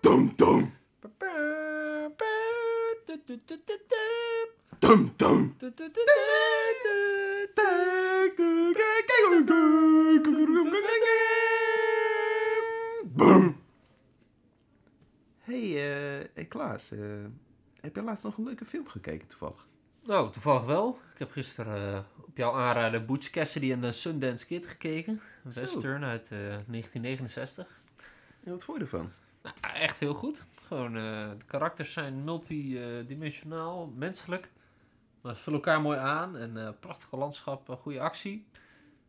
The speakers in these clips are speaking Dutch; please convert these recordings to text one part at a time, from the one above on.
Dum dum. Dum dum. Boom. Hey, eh hey Klaas. eh, heb je laatst nog een leuke film gekeken toevallig? Nou, toevallig wel. Ik heb gisteren eh, op jouw aanraden Butch Cassidy en de Sundance Kid gekeken. Een Zo. western uit eh, 1969. En wat vond je ervan? Nou, echt heel goed. Gewoon, eh, de karakters zijn multidimensionaal, menselijk. Maar ze vullen elkaar mooi aan. En eh, prachtige landschap, goede actie.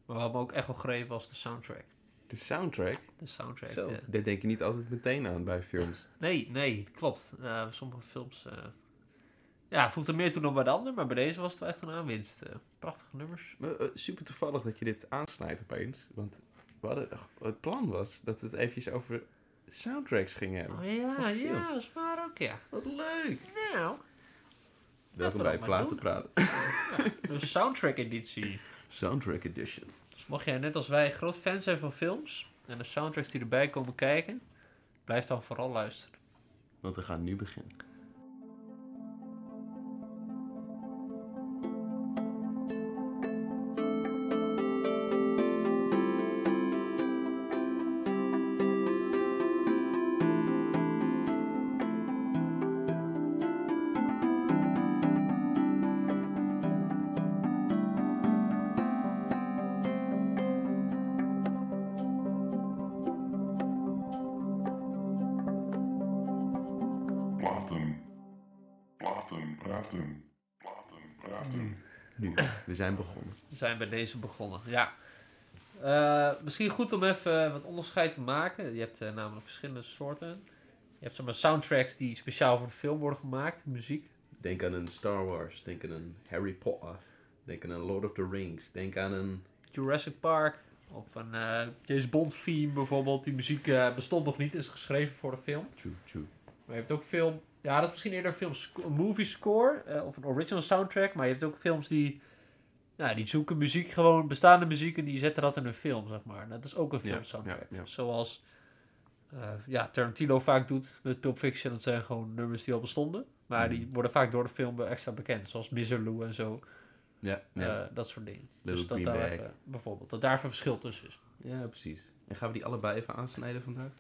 Maar wat me ook echt wel greep was de soundtrack. De soundtrack? De soundtrack. Zo, dit denk je niet altijd meteen aan bij films. nee, nee, klopt. Eh, sommige films... eh, ja, voelt er meer toe dan bij de ander. Maar bij deze was het wel echt een aanwinst. Prachtige nummers. Maar, super toevallig dat je dit aansnijdt opeens. Want hadden, het plan was dat we het eventjes over soundtracks gingen hebben. Oh ja, ja, dat is waar ook, ja. Wat leuk! Nou, Welkom we bij Platen. Praten. een soundtrack editie. Soundtrack Edition. Dus mocht jij net als wij groot fan zijn van films en de soundtracks die erbij komen kijken, blijf dan vooral luisteren. Want we gaan nu beginnen. We zijn begonnen. We zijn bij deze begonnen. Ja. Eh, misschien goed om even wat onderscheid te maken. Je hebt eh, namelijk verschillende soorten. Je hebt zeg maar, soundtracks die speciaal voor de film worden gemaakt, muziek. Denk aan een Star Wars. Denk aan een Harry Potter. Denk aan een Lord of the Rings. Denk aan een... Jurassic Park of een eh, James Bond theme bijvoorbeeld. Die muziek bestond nog niet, is geschreven voor de film. True, true. Maar je hebt ook film. Ja, dat is misschien eerder een, film movie score of een original soundtrack. Maar je hebt ook films die. Ja, die zoeken muziek, gewoon bestaande muziek en die zetten dat in een film, zeg maar. Dat is ook een film soundtrack. ja, ja. Zoals eh, ja, Tarantino vaak doet met Pulp Fiction. Dat zijn gewoon nummers die al bestonden. Maar die Mhm. worden vaak door de film extra bekend. Zoals Miserloo en zo. Ja, ja. eh, dat soort dingen. Little dus dat daar even, bijvoorbeeld, dat daar even verschil tussen is. ja, precies. En gaan we die allebei even aansnijden vandaag?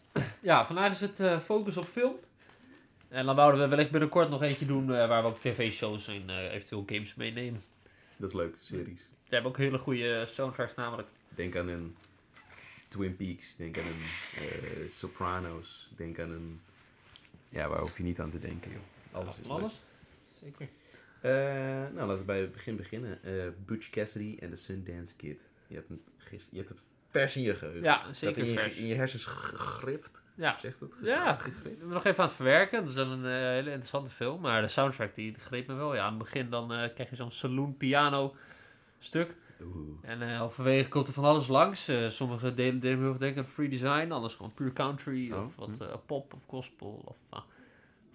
Ja, vandaag is het eh, focus op film. En dan wouden we wellicht binnenkort nog eentje doen waar we ook tv-shows en eventueel games meenemen. Dat is leuk, series. We hebben ook hele goede soundtracks namelijk. Denk aan een Twin Peaks. Denk aan een eh, Sopranos. Denk aan een... Ja, waar hoef je niet aan te denken, joh. Alles is leuk. alles? Zeker. Eh, nou, laten we bij het begin beginnen. Eh, Butch Cassidy en de Sundance Kid. Je hebt, je een vers in je geheugen. Ja, Staat zeker in je, vers. in je hersens gegrift. Ja. Zegt dat? Ja, Gegrift? ik ben nog even aan het verwerken. Dat is dan een eh, hele interessante film. Maar de soundtrack die greep me wel. Ja, aan het begin dan eh, krijg je zo'n saloon piano stuk. Oeh. En halverwege komt er van alles langs. Eh, sommige delen deden heel erg denken aan free design. Anders gewoon puur country. Oh, Of wat hm. pop of gospel. Of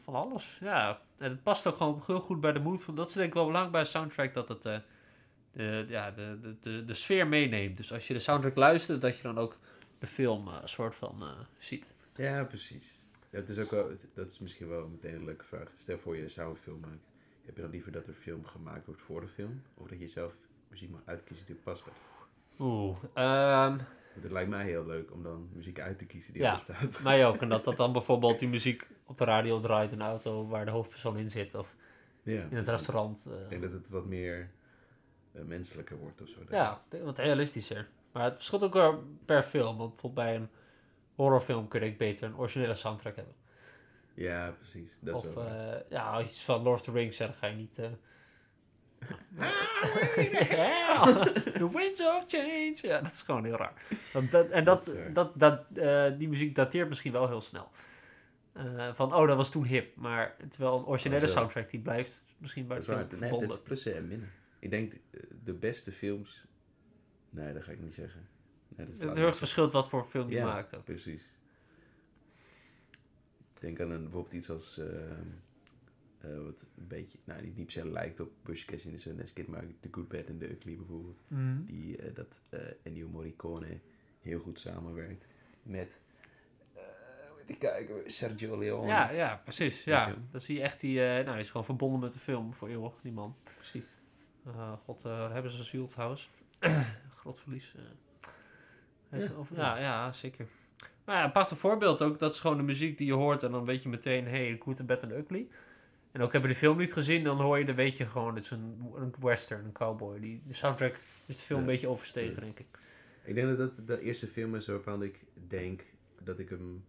van alles. Ja, en het past ook gewoon heel goed bij de mood. Van, dat is denk ik wel belangrijk bij een soundtrack. Dat het de, ja, de, de, de, de sfeer meeneemt. Dus als je de soundtrack luistert, dat je dan ook de film een soort van ziet. Ja, precies. Ja, het is ook wel, dat is misschien wel meteen een leuke vraag. Stel voor je zou een film maken. Heb je dan liever dat er film gemaakt wordt voor de film? Of dat je zelf muziek mag uitkiezen die past bij? Oeh, ehm, Want het lijkt mij heel leuk om dan muziek uit te kiezen die Ja. er bestaat. mij ook. En dat dat dan bijvoorbeeld die muziek op de radio draait in de auto waar de hoofdpersoon in zit. Of Ja, in het restaurant. eh. Ik denk dat het wat meer eh, menselijker wordt of zo. Ja, wat realistischer. Maar het verschilt ook wel per film. Want bijvoorbeeld bij een horrorfilm kun ik beter een originele soundtrack hebben. Ja, precies. Dat of eh, ja, iets van Lord of the Rings zegt, dan ga je niet... eh, The Winds of Change. Ja, dat is gewoon heel raar. Want dat, en dat, Dat dat, eh, die muziek dateert misschien wel heel snel. Van, oh, dat was toen hip. Maar terwijl een originele soundtrack, die blijft misschien bij waar. Nee, is plussen en minnen. Ik denk de beste films... Nee, dat ga ik niet zeggen. Nee, dat is Het heel erg ik verschilt wat voor film je Ja. maakt ook. Precies. Denk aan een, bijvoorbeeld iets als... eh, eh, wat een beetje... Nou, die diep zijn lijkt op Bush Cassidy in the Kid, maar The Good, Bad and the Ugly bijvoorbeeld. Mhm. Die, eh, dat Ennio Morricone heel goed samenwerkt met... die kijken. Sergio Leone. Ja, ja, precies. Ja. Dan zie je echt die... nou, die is gewoon verbonden met de film voor eeuwig, die man. precies. God, hebben ze ziel trouwens. Groot verlies. Is- Ja, of- ja. ja, zeker. Maar ja, een prachtig voorbeeld ook. Dat is gewoon de muziek die je hoort. En dan weet je meteen, hey, Good, Bad and Ugly. En ook heb je de film niet gezien, dan hoor je, dan weet je gewoon, het is een, een western, een cowboy. Die, de soundtrack is de film Ja. een beetje overstegen, denk ik. Ik denk dat dat de eerste film is waarvan ik denk dat ik hem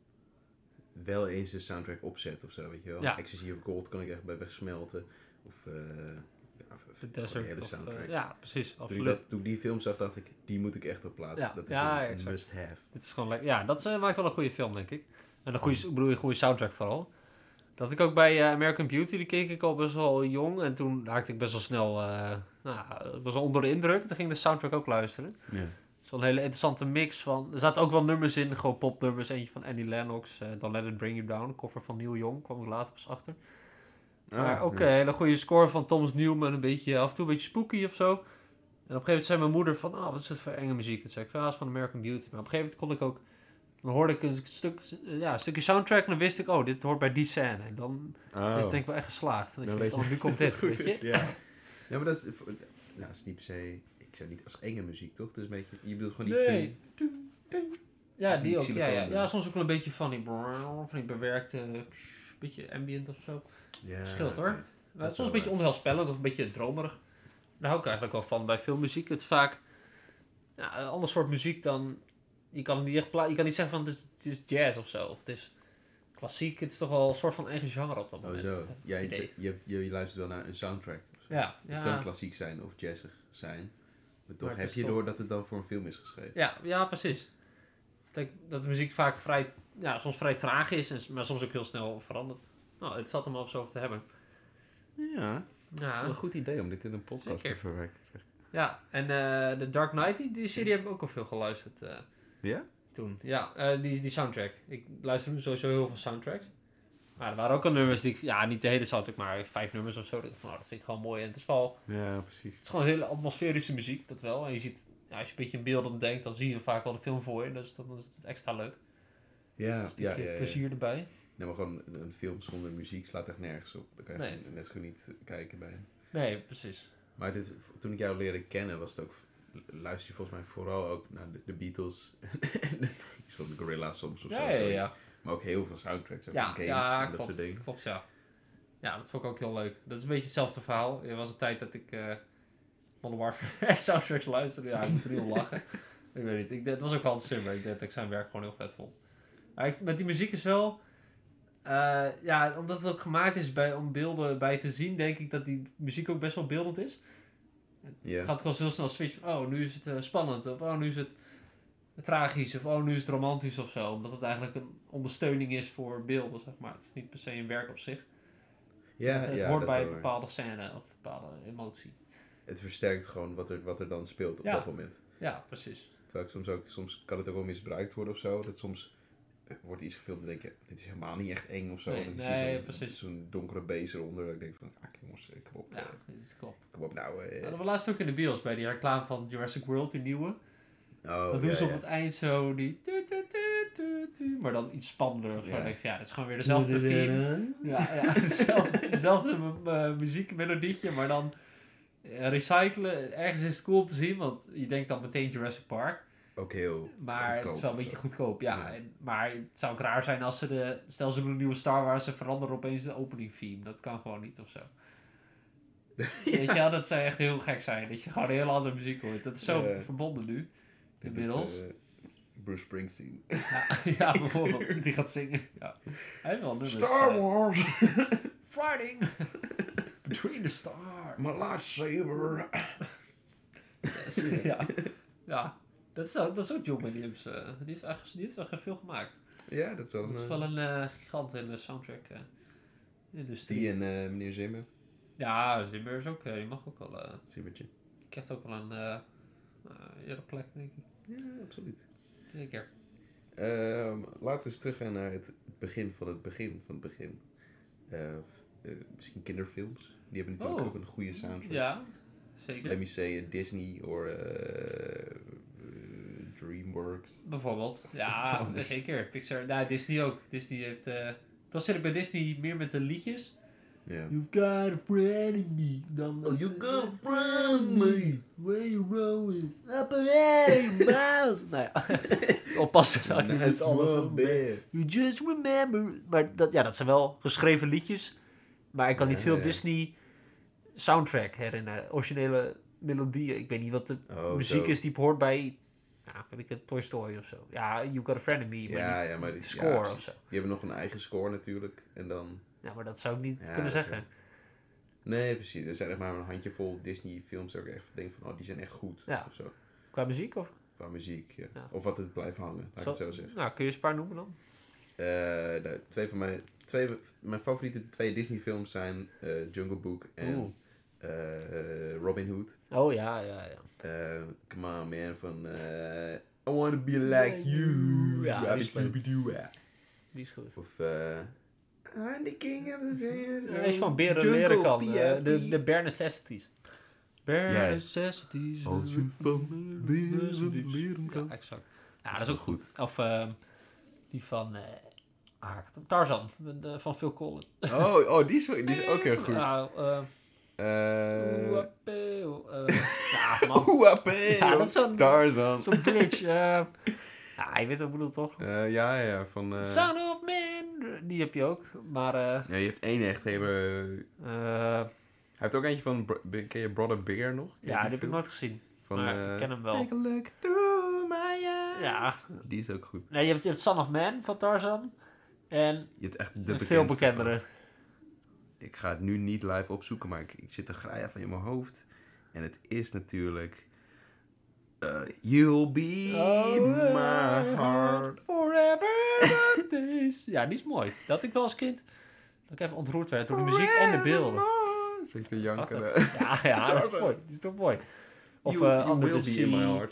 wel eens de soundtrack opzet of zo, weet je wel. Ja. Of Gold kan ik echt bij wegsmelten. Of eh De hele soundtrack. eh, ja, precies, toen, ik absoluut. dat, toen ik die film zag, dacht ik, die moet ik echt op plaatsen. Ja, Dat is ja, een, exact. must-have. Het is gewoon lekker. Ja, dat eh, maakt wel een goede film, denk ik. En een goede, ik bedoel, een goede soundtrack vooral. Dat ik ook bij eh, American Beauty, die keek ik al best wel jong. En toen raakte ik best wel snel, nou, ik was onder de indruk. Toen ging ik de soundtrack ook luisteren. Ja. Zo'n hele interessante mix van... Er zaten ook wel nummers in, gewoon popnummers. Eentje van Annie Lennox, eh Don't Let It Bring You Down. Koffer van Neil Young, kwam ik later pas achter. Maar ook Ah, ja. een hele goede score van Thomas Newman. Een beetje, af en toe een beetje spooky of zo. En op een gegeven moment zei mijn moeder van... Oh, wat is het voor enge muziek? Toen zei ik, van, ah, van American Beauty. Maar op een gegeven moment kon ik ook... Dan hoorde ik een, stuk, ja, een stukje soundtrack en dan wist ik... Oh, dit hoort bij die scène. En dan Oh. is het denk ik wel echt geslaagd. Dan Dan je, weet oh, je nu komt dit, het weet goed je? is, Ja. ja, maar dat is, nou, dat is niet per se... Ik zou niet als enge muziek, toch? Het is een beetje... Je bedoelt gewoon die... Nee. Ja, die ook. Ja, ja. ja, soms ook wel een beetje van die, van die bewerkte, beetje ambient of zo. Ja, Verschilt, hoor. oké. Maar is soms een beetje onheilspellend of een beetje dromerig. Daar hou ik eigenlijk wel van bij filmmuziek. Het vaak ja, een ander soort muziek dan... Je kan, niet echt pla- je kan niet zeggen van het is, het is jazz of zo. Of het is klassiek. Het is toch wel een soort van eigen genre op dat Oh moment. zo. Het Ja, idee. je, je, je luistert wel naar een soundtrack. Ja, Het kan ja, klassiek zijn of jazzig zijn. Maar toch Maar het heb je toch- door dat het dan voor een film is geschreven. ja, ja, precies. Denk dat de muziek vaak vrij, ja, soms vrij traag is, en, maar soms ook heel snel verandert. Nou, het zat hem al zo over te hebben. Ja, Ja, een goed idee om dit in een podcast Zeker. te verwerken. zeg. ja. en eh The Dark Knight, die, die serie heb ik ook al veel geluisterd eh, Ja? toen. Ja, eh, die, die soundtrack. Ik luister sowieso heel veel soundtracks. Maar er waren ook al nummers die ik, ja, niet de hele soundtrack, maar vijf nummers of zo. Dat, van, nou, dat vind ik gewoon mooi. En het is wel, Ja, precies. het is gewoon hele atmosferische muziek, dat wel. En je ziet, als je een beetje in beelden denkt, dan zie je vaak wel de film voor je. Dus dan is het extra leuk. Ja, ja, stukje ja, ja. plezier erbij. Nee, maar gewoon een film zonder muziek slaat echt nergens op. Dan kan je Nee. net zo goed niet kijken bij hem. Nee, precies. Maar dit, toen ik jou leerde kennen, was het ook... Luister je volgens mij vooral ook naar de, de Beatles. en van de Gorilla's soms of Ja, zo. ja, ja. Maar ook heel veel soundtracks. In games en dat soort dingen. klopt, ja. Ja, dat vond ik ook heel leuk. Dat is een beetje hetzelfde verhaal. Er was een tijd dat ik eh Modern Warfare soundtracks luisterde. Ja, ik moet er lachen. Ik weet niet. Ik, het was ook altijd Simmer. Ik dat ik zijn werk gewoon heel vet vond. Maar ik- met die muziek is wel... eh, ja, omdat het ook gemaakt is bij, om beelden bij te zien, denk ik dat die muziek ook best wel beeldend is. Het gaat gewoon heel snel switchen. Oh, nu is het eh, spannend. Of oh, nu is het tragisch. Of oh, nu is het romantisch of zo. Omdat het eigenlijk een ondersteuning is voor beelden, zeg maar. Het is niet per se een werk op zich. Ja, het het hoort bij een bepaalde scène of een bepaalde emotie. Het versterkt gewoon wat er, wat er dan speelt op Ja. dat moment. Ja, precies. Terwijl ik soms ook, soms kan het ook wel misbruikt worden of zo. Dat soms eh, wordt iets gefilmd en denk je, dit is helemaal niet echt eng of zo. Nee, dan nee, zie zo'n- precies. zo'n donkere beest eronder. Dat ik denk van, ah jongens, eh, kom op. Ja, eh, dat klopt. kom op nou. eh. Dat hadden we laatst ook in de bios bij die reclame van Jurassic World, die nieuwe. oh, dan doen ja, ze op ja. het eind zo die... tu, tu, tu, tu, tu, maar dan iets spannender. Ja. Denk ik ja, dat is gewoon weer dezelfde theme. Ja, ja hetzelfde, dezelfde muziekmelodietje, maar dan eh, recyclen. Ergens is het cool om te zien, want je denkt dan meteen Jurassic Park. Ook heel Maar het is wel een beetje goedkoop, ja. Ja. En- maar het zou ook raar zijn als ze de... Stel ze doen een nieuwe Star Wars en veranderen opeens de opening theme. Dat kan gewoon niet of zo. Weet je wel, dat zou echt heel gek zijn. Dat je gewoon een hele andere muziek hoort. Dat is zo verbonden nu. Inmiddels. eh, Bruce Springsteen. Ja, ja, bijvoorbeeld. Die gaat zingen. Ja. Hij heeft wel nummers. Star eh, Wars! Fighting! Between the stars. My lightsaber! ja. ja. Dat is, ook, dat is ook John Williams. eh, die, heeft echt, die heeft echt veel gemaakt. Ja, dat is wel Dat is een... wel eh, een eh, gigant in de soundtrack eh, industrie. Die en eh, meneer Zimmer. Ja, Zimmer is ook, die mag ook wel. eh Zimmertje. die krijgt ook wel een eerder plek, denk ik. Ja, absoluut. Zeker. Ehm, laten we eens teruggaan naar het begin van het begin van het begin. Eh, misschien kinderfilms. Die hebben natuurlijk Oh. ook een goede soundtrack. Ja, zeker. Let me say eh, Disney or eh, DreamWorks. Bijvoorbeeld. Ja, zeker. Pixar. Nou, Disney ook. Disney heeft... dan zit ik bij Disney meer met de liedjes. Ja. You've got a friend in me. Dan, Oh, you got a friend in me. Where you rolling? Up ahead, mouse. nou ja. Oppassen niet Nice alles. You just remember. Maar dat, ja, dat zijn wel geschreven liedjes. Maar ik kan niet veel. Disney soundtrack herinneren. Originele melodieën. Ik weet niet wat de Oh, muziek zo. is die hoort bij... Nou, weet ik het, Toy Story of zo. Ja, You Got a Friend in Me. Maar Ja, niet ja, maar de die- score ja, of zo. Die hebben nog een eigen score natuurlijk. En dan... Ja, maar dat zou ik niet Ja, kunnen zeggen. Nee, precies. Er zijn echt maar een handjevol Disney films waar ik echt denk van, oh, die zijn echt goed. Ja. Of zo. Qua muziek of? Qua muziek, ja. Of wat het blijft hangen, laat ik het zo zeggen. Nou, kun je eens een paar noemen dan? Eh, nou, twee van mijn, twee, mijn favoriete twee Disney films zijn eh, Jungle Book en Oeh. eh, Robin Hood. Oh ja, ja, ja. Come on man, van I wanna be like you. Ja, die is. Die is goed. Of I'm the king of the dreams. Er is van Beren leren kan. de, de Bare Necessities. Bare Ja. Necessities. Als je van leren leren Ja, kan. exact. Ja, Dat dat is ook goed. Of die van... eh, ah, Tarzan. de- van Phil Collins. Oh, oh die, is, die is ook heel goed. Ja, Eh Oeapeo, eh, ja, man. Ja, dat is zo'n- Tarzan. Zo'n glitch. eh. ja, je weet wat ik bedoel, toch? Eh, ja, ja, van... eh, Son of Man. Die heb je ook. Maar... ja, je hebt één echt hele... Hij heeft ook eentje van... Ken je Brother Bear nog? Ken ja, die heb ik nooit gezien. Van, maar ik ken hem wel. Take a look through my eyes. Ja. Die is ook goed. Nee, je hebt, je hebt Son of Man van Tarzan. En Je hebt echt de veel bekendere. van. Ik ga het nu niet live opzoeken, maar ik, ik zit te graaien van in mijn hoofd. En het is natuurlijk... eh, You'll be my heart. Forever days. Ja, die is mooi. Dat had ik wel als kind. Dat ik even ontroerd werd door de muziek en de beelden. Janken. een- eh. Ja, ja, dat is mooi. Die is toch mooi. Of You, eh you Under the Sea.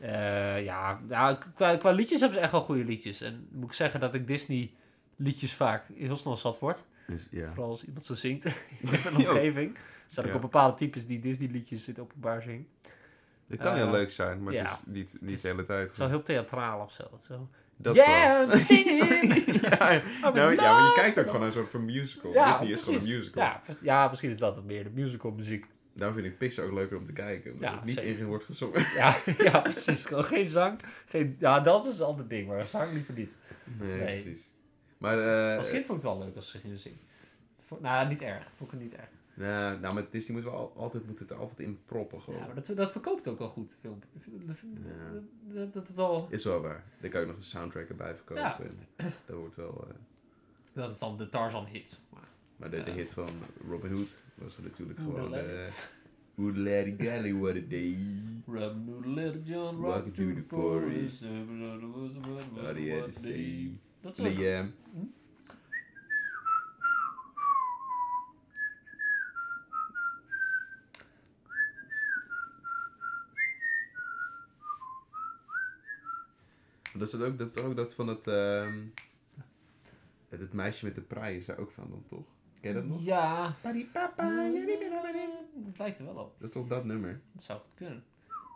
Eh, ja, ja qua, qua liedjes hebben ze echt wel goede liedjes. En moet ik zeggen dat ik Disney liedjes vaak heel snel zat word. Dus. Vooral als iemand zo zingt in mijn omgeving. Er staan ook Ja. op bepaalde types die Disney liedjes in het openbaar zingen. Het kan Eh, heel leuk zijn, maar ja. het is niet, niet de hele tijd. Het is wel heel theatraal of zo. Zo. Dat yeah, I'm singing! ja, nou, ja, maar je kijkt ook gewoon naar een soort van musical. Ja, Disney is gewoon een musical. Ja, ja, misschien is dat het meer, de musical muziek. Daarom vind ik Pixar ook leuker om te kijken. Omdat Ja, het niet zeker. in wordt gezongen. Ja, ja precies. Gewoon geen zang. Geen, ja, dat is een ander ding, maar zang liever niet. Nee, Nee. precies. Maar, eh Als kind vond ik het wel leuk als ze gingen zingen. Vond- Nou, niet erg. Vond ik het niet erg. nou, nou, met Disney moeten we al, altijd, moet het er altijd in proppen gewoon. Ja, maar dat, dat verkoopt ook wel goed. Film. Dat, Ja. dat, dat, het wel, Is wel waar. Dan kan je nog een soundtrack erbij verkopen. Ja. En dat wordt wel... eh, dat is dan de Tarzan hit. Maar, maar de, de hit van Robin Hood was natuurlijk gewoon... Larry Gally, what a day. Rub noodle little John Walking rock through the forest. What he had to say. Dat is Liam. Dat is ook dat, is ook dat van het, ehm, het, het meisje met de praai is daar ook van dan, toch? Ken je dat nog? Ja, het lijkt er wel op. Dat is toch dat nummer? Dat zou goed kunnen.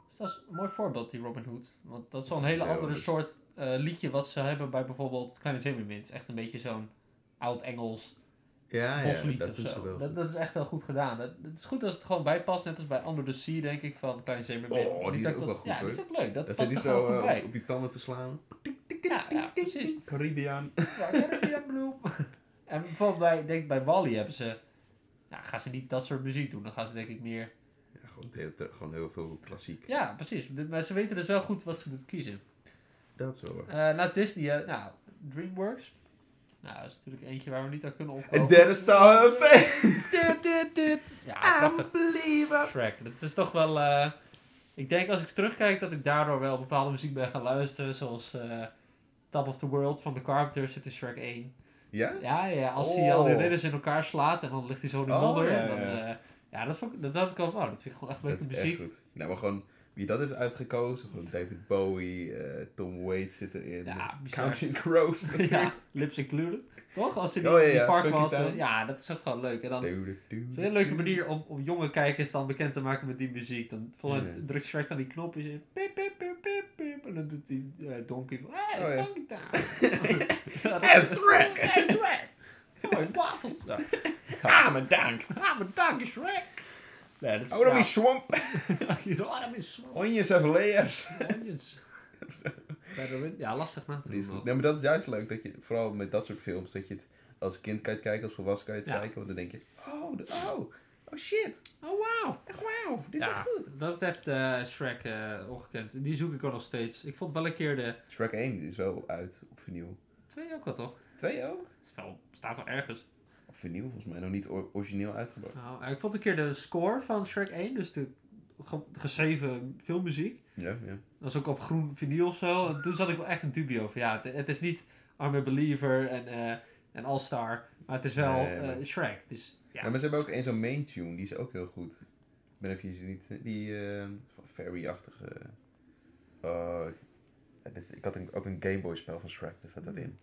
Dus dat is een mooi voorbeeld, die Robin Hood. Want dat is wel een hele andere dus- soort eh, liedje wat ze hebben bij bijvoorbeeld Kleine Zeemermin. Echt een beetje zo'n oud-Engels Ja, ja, dat of zo. wel. Dat, dat is echt wel goed gedaan. Dat, het is goed als het gewoon bijpast, net als bij Under the Sea, denk ik, van Kleine Zeemermin. Oh, die is ook wel goed, Ja, hoor. die is ook leuk. Dat, Dat past er gewoon zo eh, bij. op, die tanden te slaan. Ja, ja, precies. Caribbean. Ja, Caribbean Blue. En bijvoorbeeld bij, denk bij Wally hebben ze... Nou, gaan ze niet dat soort muziek doen. Dan gaan ze denk ik meer... Ja, gewoon, gewoon heel veel klassiek. Ja, precies. Maar ze weten dus wel goed wat ze moeten kiezen. Dat is wel waar. Eh nou, Disney, eh, nou, DreamWorks. Nou, dat is natuurlijk eentje waar we niet aan kunnen ontkomen. Dit, dit, dit. Ja, prachtig. Shrek. Dat is toch wel... eh, ik denk als ik terugkijk dat ik daardoor wel bepaalde muziek ben gaan luisteren. Zoals Top of the World van The Carpenters. zit in Shrek 1. Ja? Ja, ja, als hij al die Oh. ridders in elkaar slaat en dan ligt hij zo in de Oh, modder. ja, en dan, ja. eh, ja, dat, vond ik, dat ik al, wow, dat vind ik gewoon echt leuke Dat is muziek. echt goed. Nou, maar gewoon wie dat heeft uitgekozen. Gewoon David Bowie, eh, Tom Waits zit erin. Ja. Counting Crows natuurlijk. ja, lips included. Toch? Als hij die, Oh, ja, die park had. Eh, ja, dat is ook gewoon leuk. En dan een hele leuke manier om, om jonge kijkers dan bekend te maken met die muziek. Dan volgens mij Ja. drukt Shrek dan die knopjes in. Pip, pip, pip. En dan doet die eh, Donkey van, hey, it's Oh, ja. Donkey Time. dat is Shrek. Hey, Shrek. Oh, waffles. Ja. Ah, mijn dank. Ah, maar dank Shrek. Nee, dat is... Oh, ja. is swamp. Ja, dat is zo. Onions have layers. Onions. Ja, lastig na te is doen. Nee, maar dat is juist leuk. Dat je, vooral met dat soort films, dat je het als kind kan je het kijken, als volwassen kan je het Ja. kijken. Want dan denk je, oh, oh, oh shit. Oh, wow. Echt wauw, dit is Ja, echt goed. dat betreft eh, Shrek eh, ongekend. Die zoek ik ook nog steeds. Ik vond wel een keer de... Shrek 1 is wel uit op vinyl. Twee ook wel, toch? 2 ook? Is wel- staat wel ergens. Op vinyl volgens mij nog niet or- origineel uitgebracht. Nou, eh, ik vond een keer de score van Shrek 1, dus de ge- geschreven filmmuziek. Ja, ja. Dat was ook op groen vinyl of zo. En toen zat ik wel echt in dubio van ja, het, het is niet I'm a Believer en, eh en All Star, maar het is wel Nee, maar- eh, Shrek. Dus ja, maar ze hebben ook één zo'n main tune, die is ook heel goed. Ik ben even niet, die van fairy-achtige. Oh, dit- ik had een, ook een Game Boy spel van Shrek, daar staat dat in.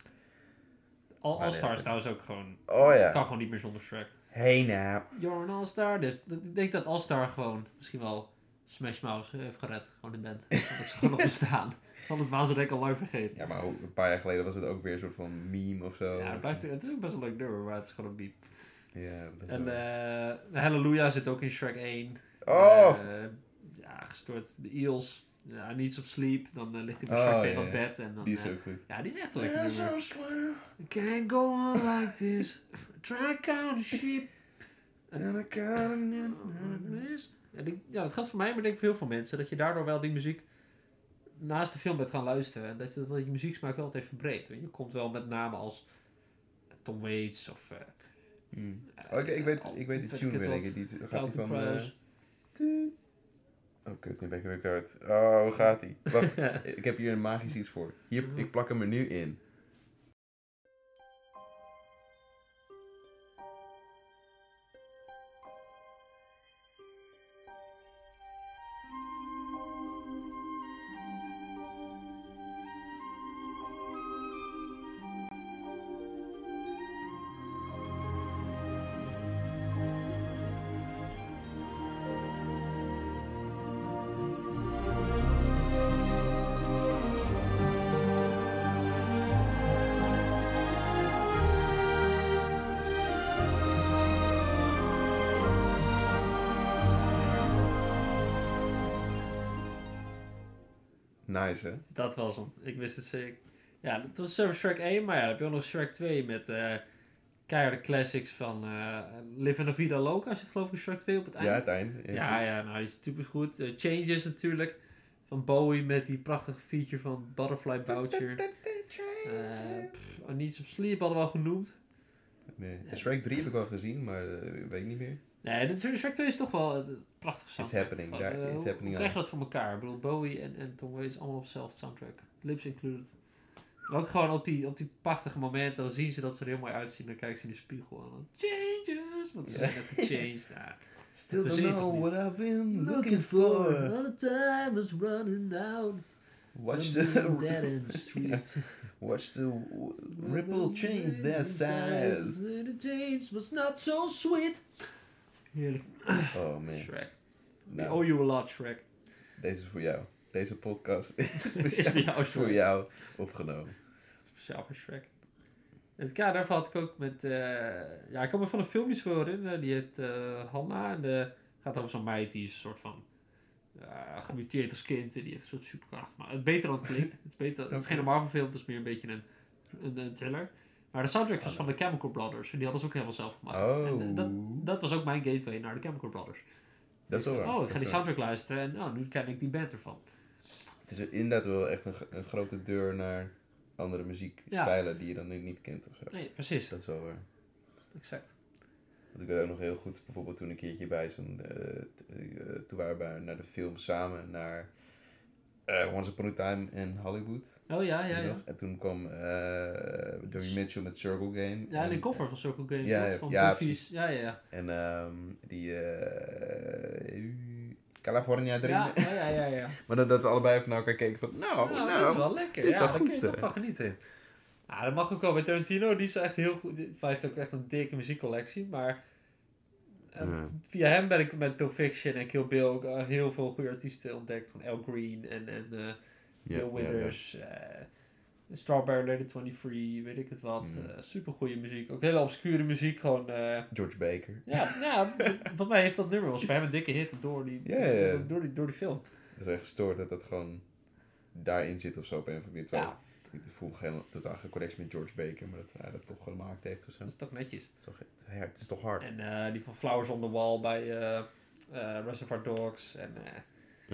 All, Star is trouwens ook gewoon, Oh het ja. kan gewoon niet meer zonder Shrek. Hey nou. You're an All Star, dus ik denk dat All Star gewoon misschien wel Smash Mouth heeft gered, gewoon de band. Dat ze gewoon nog bestaan. Anders waren ze denk ik al lang vergeten. Ja, maar een paar jaar geleden was het ook weer een soort van meme of zo. Ja, het, blijft, het is ook best een leuk nummer, maar het is gewoon een beep. Ja, En eh Hallelujah zit ook in Shrek 1. oh! Eh, ja, gestoord. De Eels. Ja, Needs of Sleep. Dan eh, ligt hij bij Oh, Shrek 2 ja, op bed. En dan, die is ook goed. ja, die is echt lekker Ja, nummer. zo slim. Can't go on like this. Try count a sheep. En ik kan En ik- ja, dat geldt voor mij, maar ik denk voor heel veel mensen. Dat je daardoor wel die muziek naast de film bent gaan luisteren. En dat je, dat je muzieksmaak wel altijd verbreedt. Je komt wel met namen als Tom Waits of... Hmm. Oh, ik, ik, weet, ik weet de weet tune weer. denk ik. Die, gaat die van... tuut. Oh, kut, nu ben ik weer kwijt. Oh, hoe gaat die? Wacht, ik heb hier een magisch iets voor. Hier, ik plak hem er nu in. Nice, hè? Dat was hem. Ik wist het zeker. Ja, dat was zo Shrek 1, maar ja, dan heb je ook nog Shrek 2 met eh keiharde classics van eh Live in a Vida Loca, zit geloof ik Shrek 2 op het eind. Ja, het einde. ja, ja, nou die is super goed. Eh, Changes natuurlijk, van Bowie met die prachtige feature van Butterfly Boucher. Oh, Needs of Sleep hadden we al genoemd. Nee. Shrek 3 heb ik wel gezien, maar weet ik niet meer. Nee, is- Shrek 2 is toch wel een prachtig soundtrack. happening, Van, daar- eh, it's happening Hoe krijg je dat voor elkaar? Ik bedoel, Bowie en, en Tom Waits allemaal op dezelfde soundtrack. Lips included. Maar ook gewoon op die, op die prachtige momenten, dan zien ze dat ze er heel mooi uitzien. Dan kijken ze in de spiegel en dan changes, want ze zijn net gechanged. Still don't know what I've been looking for. All the time was running out. Watch the, dead end street. watch the ripple change their size. The change was not so sweet. Heerlijk. Oh man. Shrek. We Nou, owe you a lot, Shrek. deze is voor jou. Deze podcast is Is speciaal voor jou, voor jou opgenomen. Speciaal voor Shrek. In het kader had ik ook met... eh, ja, ik kan me van een film iets voor herinneren. Die heet eh Hanna. En de, gaat over zo'n meid die is een soort van... eh gemuteerd als kind. En die heeft een soort superkracht. Maar het beter dan het klinkt. Het is, beter, het is geen. Marvel film. Het is meer een beetje een, een, een thriller. Maar de soundtrack was van de Chemical Brothers. En die hadden ze ook helemaal zelf gemaakt. Oh, En dat, dat was ook mijn gateway naar de Chemical Brothers. dat is wel waar. Oh, ik ga die waar. soundtrack luisteren. En oh, nu ken ik die band ervan. Het is inderdaad wel echt een, grote deur naar andere muziekstijlen die je dan niet kent of zo. Nee, precies. Dat is wel waar. Exact. Want ik weet ook nog heel goed, bijvoorbeeld toen een keertje bij zo'n... eh, toen waren we naar de film samen naar eh, Once Upon a Time in Hollywood. Oh ja, ja, ja. En toen kwam eh Joey Mitchell met Circle Game. Ja, en, die koffer van Circle Game. Ja, ja, van ja, Goofy's. Ja, ja, ja. En ehm, die eh, California Dream. Ja, ja, ja, ja. ja. Maar dat, dat we allebei even naar elkaar keken van, nou, Nou, nou. dat is wel lekker. is ja, wel daar kun je goed, toch eh. van genieten. Ja, dat mag ook wel bij Tarantino. Die is echt heel goed. Hij heeft ook echt een dikke muziekcollectie. Maar via hem ben ik met Pulp Fiction en Kill Bill ook, eh, heel veel goede artiesten ontdekt. Van Al Green en, en Ja, Bill Withers, eh, Strawberry Lady 23, weet ik het wat. Mm. super goede muziek. Ook hele obscure muziek, gewoon... George Baker. ja, ja, volgens mij heeft dat nummer was voor hem een dikke hit door die. Door, die, door die film. Het is echt gestoord dat dat gewoon daarin zit of zo op een of andere manier. Ja, Ik voel geen, totaal geen connectie met George Baker, maar dat hij dat toch gemaakt heeft of zo. dat is toch netjes. Het is toch, het, het is toch hard. En eh, die van Flowers on the Wall bij eh eh, Reservoir Dogs. En eh,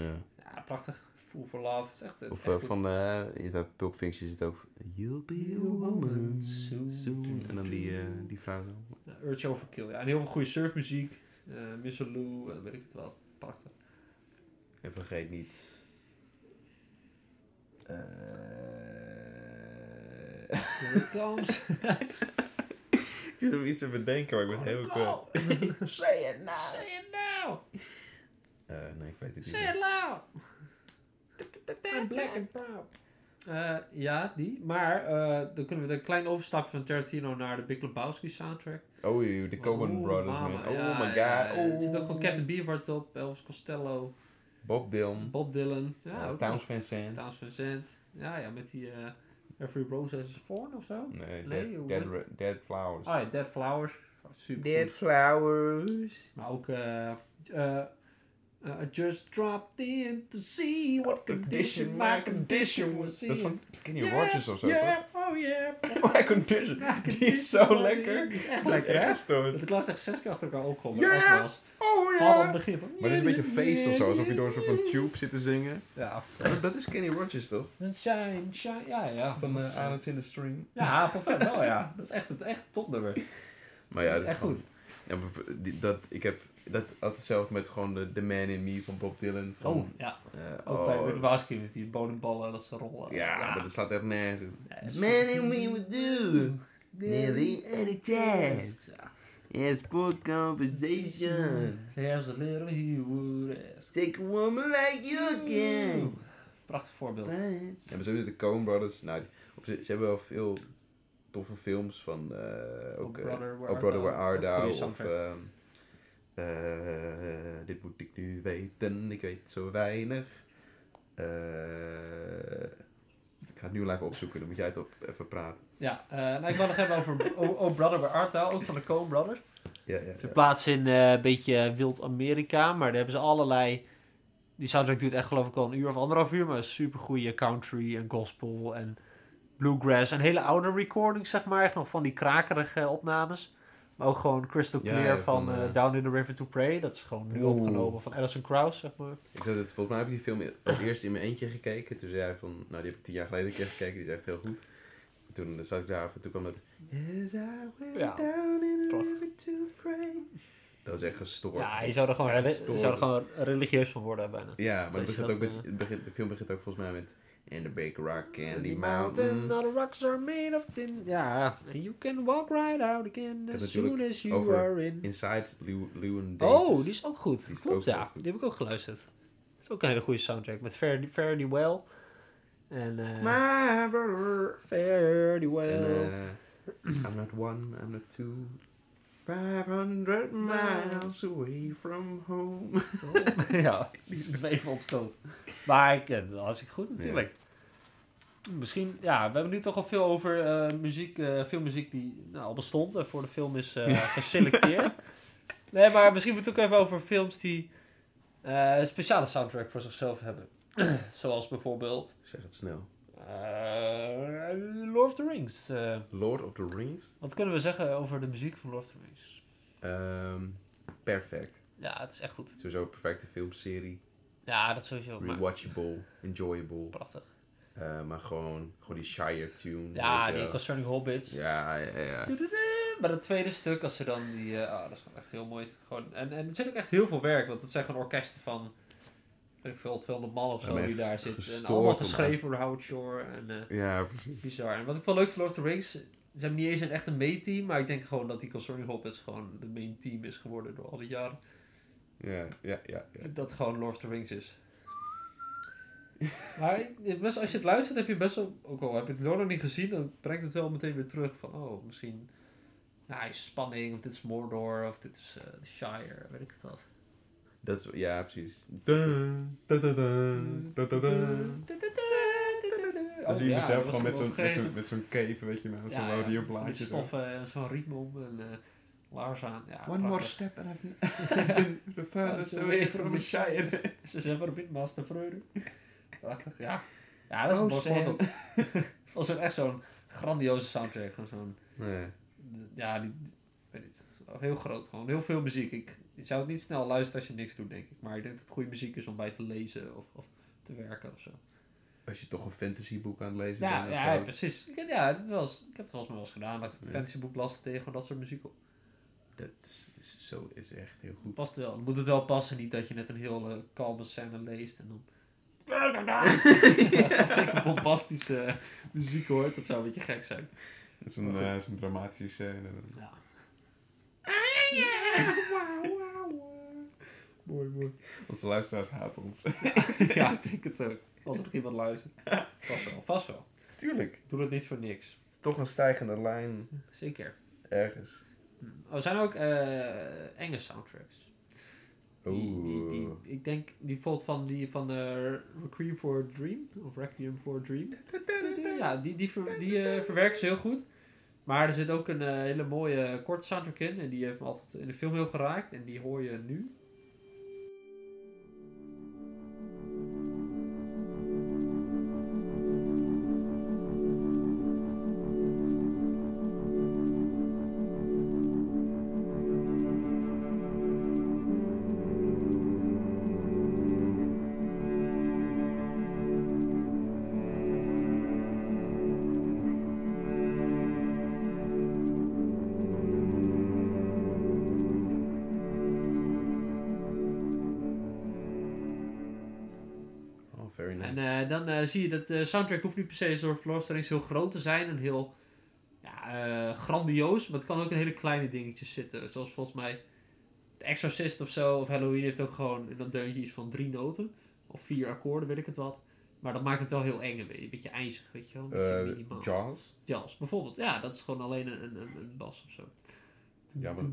Ja. ja, prachtig. Fool for Love. Het is echt, het is Of echt goed. van je hebt Pulp Fiction zit ook You'll be a woman soon. En dan die, eh, die vrouw Urge Overkill, ja. En heel veel goede surfmuziek. eh Miss Lou, en weet ik het wat. Prachtig. En vergeet niet. eh, Ik zit om iets te bedenken, maar ik ben heel kwijt. Say it now. Say it now. Eh, nee, ik weet het Say niet. it loud. I'm black and proud. Eh, ja, die. Maar eh, dan kunnen we een klein overstapje van Tarantino naar de Big Lebowski soundtrack. Oh, de Coen Brothers, mama, man. Oh ja, my god. ja, Oh. Er zit ook gewoon Captain Beefheart op, Elvis Costello, Bob Dylan. Bob Dylan. Ja, ook Towns Sant. Towns Van Sant. Ja, ja, met die eh, Every Rose Has Its Thorn of zo. Nee, Nee, Dead, dead, Flowers. Oh ja, Dead Flowers. Super Dead goed. Flowers. Maar ook eh, eh, I just dropped in to see what condition my condition was in. Dat is van Kenny Yeah, Rogers of zo, yeah, toch? oh yeah. My condition. My Die is zo lekker. Die is echt lekker, hè? gestoord. Dat ik las echt zes keer achter elkaar opkomen. Ja. Ja. was. Oh Vooral aan het begin van... Maar het is een beetje feest of zo, alsof je door een soort van tube zit te zingen. Ja. Dat, dat is Kenny Rogers, toch? Shine, shine, ja, ja. Van uh, Islands in the Stream. Ja, volgens mij wel, ja. Dat is echt het echt topnummer. Maar ja, Dat is echt goed. Ja, dat, ik heb dat altijd hetzelfde met gewoon de The Man in Me van Bob Dylan. Van, Oh, ja. eh, Ook oh, bij Big Lebowski met die bodemballen, dat ze rollen. Ja, maar dat slaat echt nergens in. Ja, Man in Me would do nearly any task. Yes, for conversation. There's a little he would ask. Take a woman like you can. Prachtig voorbeeld. Ja, maar ze hebben de Coen Brothers. Nou, ze hebben wel veel toffe films van eh, ook Oh Brother, Where Oh Brother Where Art Thou. Of eh, dit moet ik nu weten, ik weet zo weinig. Eh, ik ga het nu even opzoeken, dan moet jij het op, even praten. Ja, eh, nou, ik wil nog hebben over Oh, oh Brother bij Art Thou, ook van de Coen Brothers. Ja, ja, ja. Verplaatst in eh, een beetje wild Amerika, maar daar hebben ze allerlei... Die soundtrack duurt echt geloof ik al een uur of anderhalf uur, maar super goede country en gospel en bluegrass. En hele oude recordings, zeg maar, echt nog van die krakerige opnames. Maar ook gewoon crystal clear ja, van, van, eh, eh, Down in the River to Pray. Dat is gewoon nu Oeh. opgenomen van Alison Krauss, zeg maar. Ik zat het, volgens mij heb ik die film als eerste in mijn eentje gekeken. Toen zei hij van, nou die heb ik tien jaar geleden een keer gekeken, die is echt heel goed. Toen zat ik daar en toen kwam het... As I went Ja, down in the prachtig. river to pray. Dat was echt gestoord. Ja, je zou er gewoon, Dat je zou er gewoon religieus van worden bijna. Ja, maar het begint ook dat, met, eh, het begint, de film begint ook volgens mij met... In the big rock candy The mountain. all the rocks are made of tin. Ja, and you can walk right out again as soon as you are in. Inside Lew, Llewyn Davis. Oh, die is ook goed. Die Klopt, ook ja. goed. Die heb ik ook geluisterd. Dat is ook een hele goede soundtrack. Met Fare Thee Well. En eh My brother. Thee Well. Eh, I'm not one, I'm not two. 500 miles away from home. Ja, die is even ontschoot. Maar ik, eh, dat was ik goed natuurlijk. Misschien, ja, we hebben nu toch al veel over eh, muziek, eh filmmuziek die nou, al bestond en voor de film is eh, geselecteerd. nee, maar misschien moeten we het ook even over films die eh, een speciale soundtrack voor zichzelf hebben. Zoals bijvoorbeeld Zeg het snel. Eh, Lord of the Rings. Eh, Lord of the Rings. wat kunnen we zeggen over de muziek van Lord of the Rings? Ehm, perfect. Ja, het is echt goed. Sowieso een perfecte filmserie. Ja, dat sowieso. Maar Rewatchable, enjoyable. prachtig. Eh, maar gewoon, gewoon die Shire tune. Ja, die. Concerning Hobbits. Ja, ja, ja. Bij het tweede stuk, als ze dan die... oh, dat is gewoon echt heel mooi. Gewoon, en, en er zit ook echt heel veel werk, want het zijn gewoon orkesten van... Ik veel, 200 man of zo die daar zitten. En allemaal geschreven door Howard Shore. En eh, Ja, precies. bizar. En wat ik wel leuk vind Lord of the Rings... Ze hebben niet eens een echt een main-team, maar ik denk gewoon dat die Concerning Hobbits gewoon de main team is geworden door al die jaren. Ja, ja, ja. ja. Dat gewoon Lord of the Rings is. maar best, als je het luistert, heb je best wel... Ook al heb je het nog niet gezien, dan brengt het wel meteen weer terug van... Oh, misschien... Nou, is spanning, of dit is Mordor, of dit is eh, Shire, weet ik het wat. Dat is, ja, precies. Dan zie je mezelf gewoon met zo'n met zo'n cape, weet je nou, zo'n zo. stoffen en zo'n rietme om en eh laars aan. One more step and I've been the furthest away from the Shire. Ze zijn er bit master vreugde. Prachtig, ja. Ja, dat is een Oh, mooi voorbeeld. Het was echt zo'n grandioze soundtrack. Zo'n, Nee. ja, die, ik weet niet, heel groot. Gewoon heel veel muziek. Ik, je zou het niet snel luisteren als je niks doet, denk ik. Maar ik denk dat het goede muziek is om bij te lezen of, of te werken of zo. Als je toch een fantasyboek aan het lezen Ja, bent of ja, zo. precies. Ik, heb- ja, dat was, ik heb het wel eens wel eens gedaan. Dat ik een Ja. fantasyboek las tegen dat soort muziek op. Dat is, is, zo, is echt heel goed. Past wel. Dan moet het wel passen, niet dat je net een heel eh, kalme scène leest en dan... Gekke bombastische eh, muziek hoort, dat zou een beetje gek zijn. Dat is een, eh, dramatische scène. Ja. Mooi, mooi. Onze luisteraars haten ons. ja, ik denk het ook. Als er nog iemand luistert. Vast wel, vast wel. Tuurlijk. Ik doe het niet voor niks. Toch een stijgende lijn Zeker. ergens. Oh, er zijn ook eh, enge soundtracks. Die, die, die, Oeh. ik denk die bijvoorbeeld van die van eh, Requiem for a Dream of Requiem for a Dream. Ja, die, die, ver- die eh, verwerken ze heel goed. Maar er zit ook een eh, hele mooie korte soundtrack in. En die heeft me altijd in de film heel geraakt. En die hoor je nu. En eh, dan eh, zie je dat de soundtrack hoeft niet per se door Rings heel groot te zijn. En heel ja, eh, grandioos. Maar het kan ook in hele kleine dingetjes zitten. Zoals volgens mij The Exorcist of zo. Of Halloween heeft ook gewoon dat deuntje iets van drie noten. Of vier akkoorden, weet ik het wat. Maar dat maakt het wel heel eng. Een beetje, een beetje ijzig, weet je wel. Een Eh. Jaws. Jaws, bijvoorbeeld. Ja, dat is gewoon alleen een, een, een, een bas of zo. Ja, maar-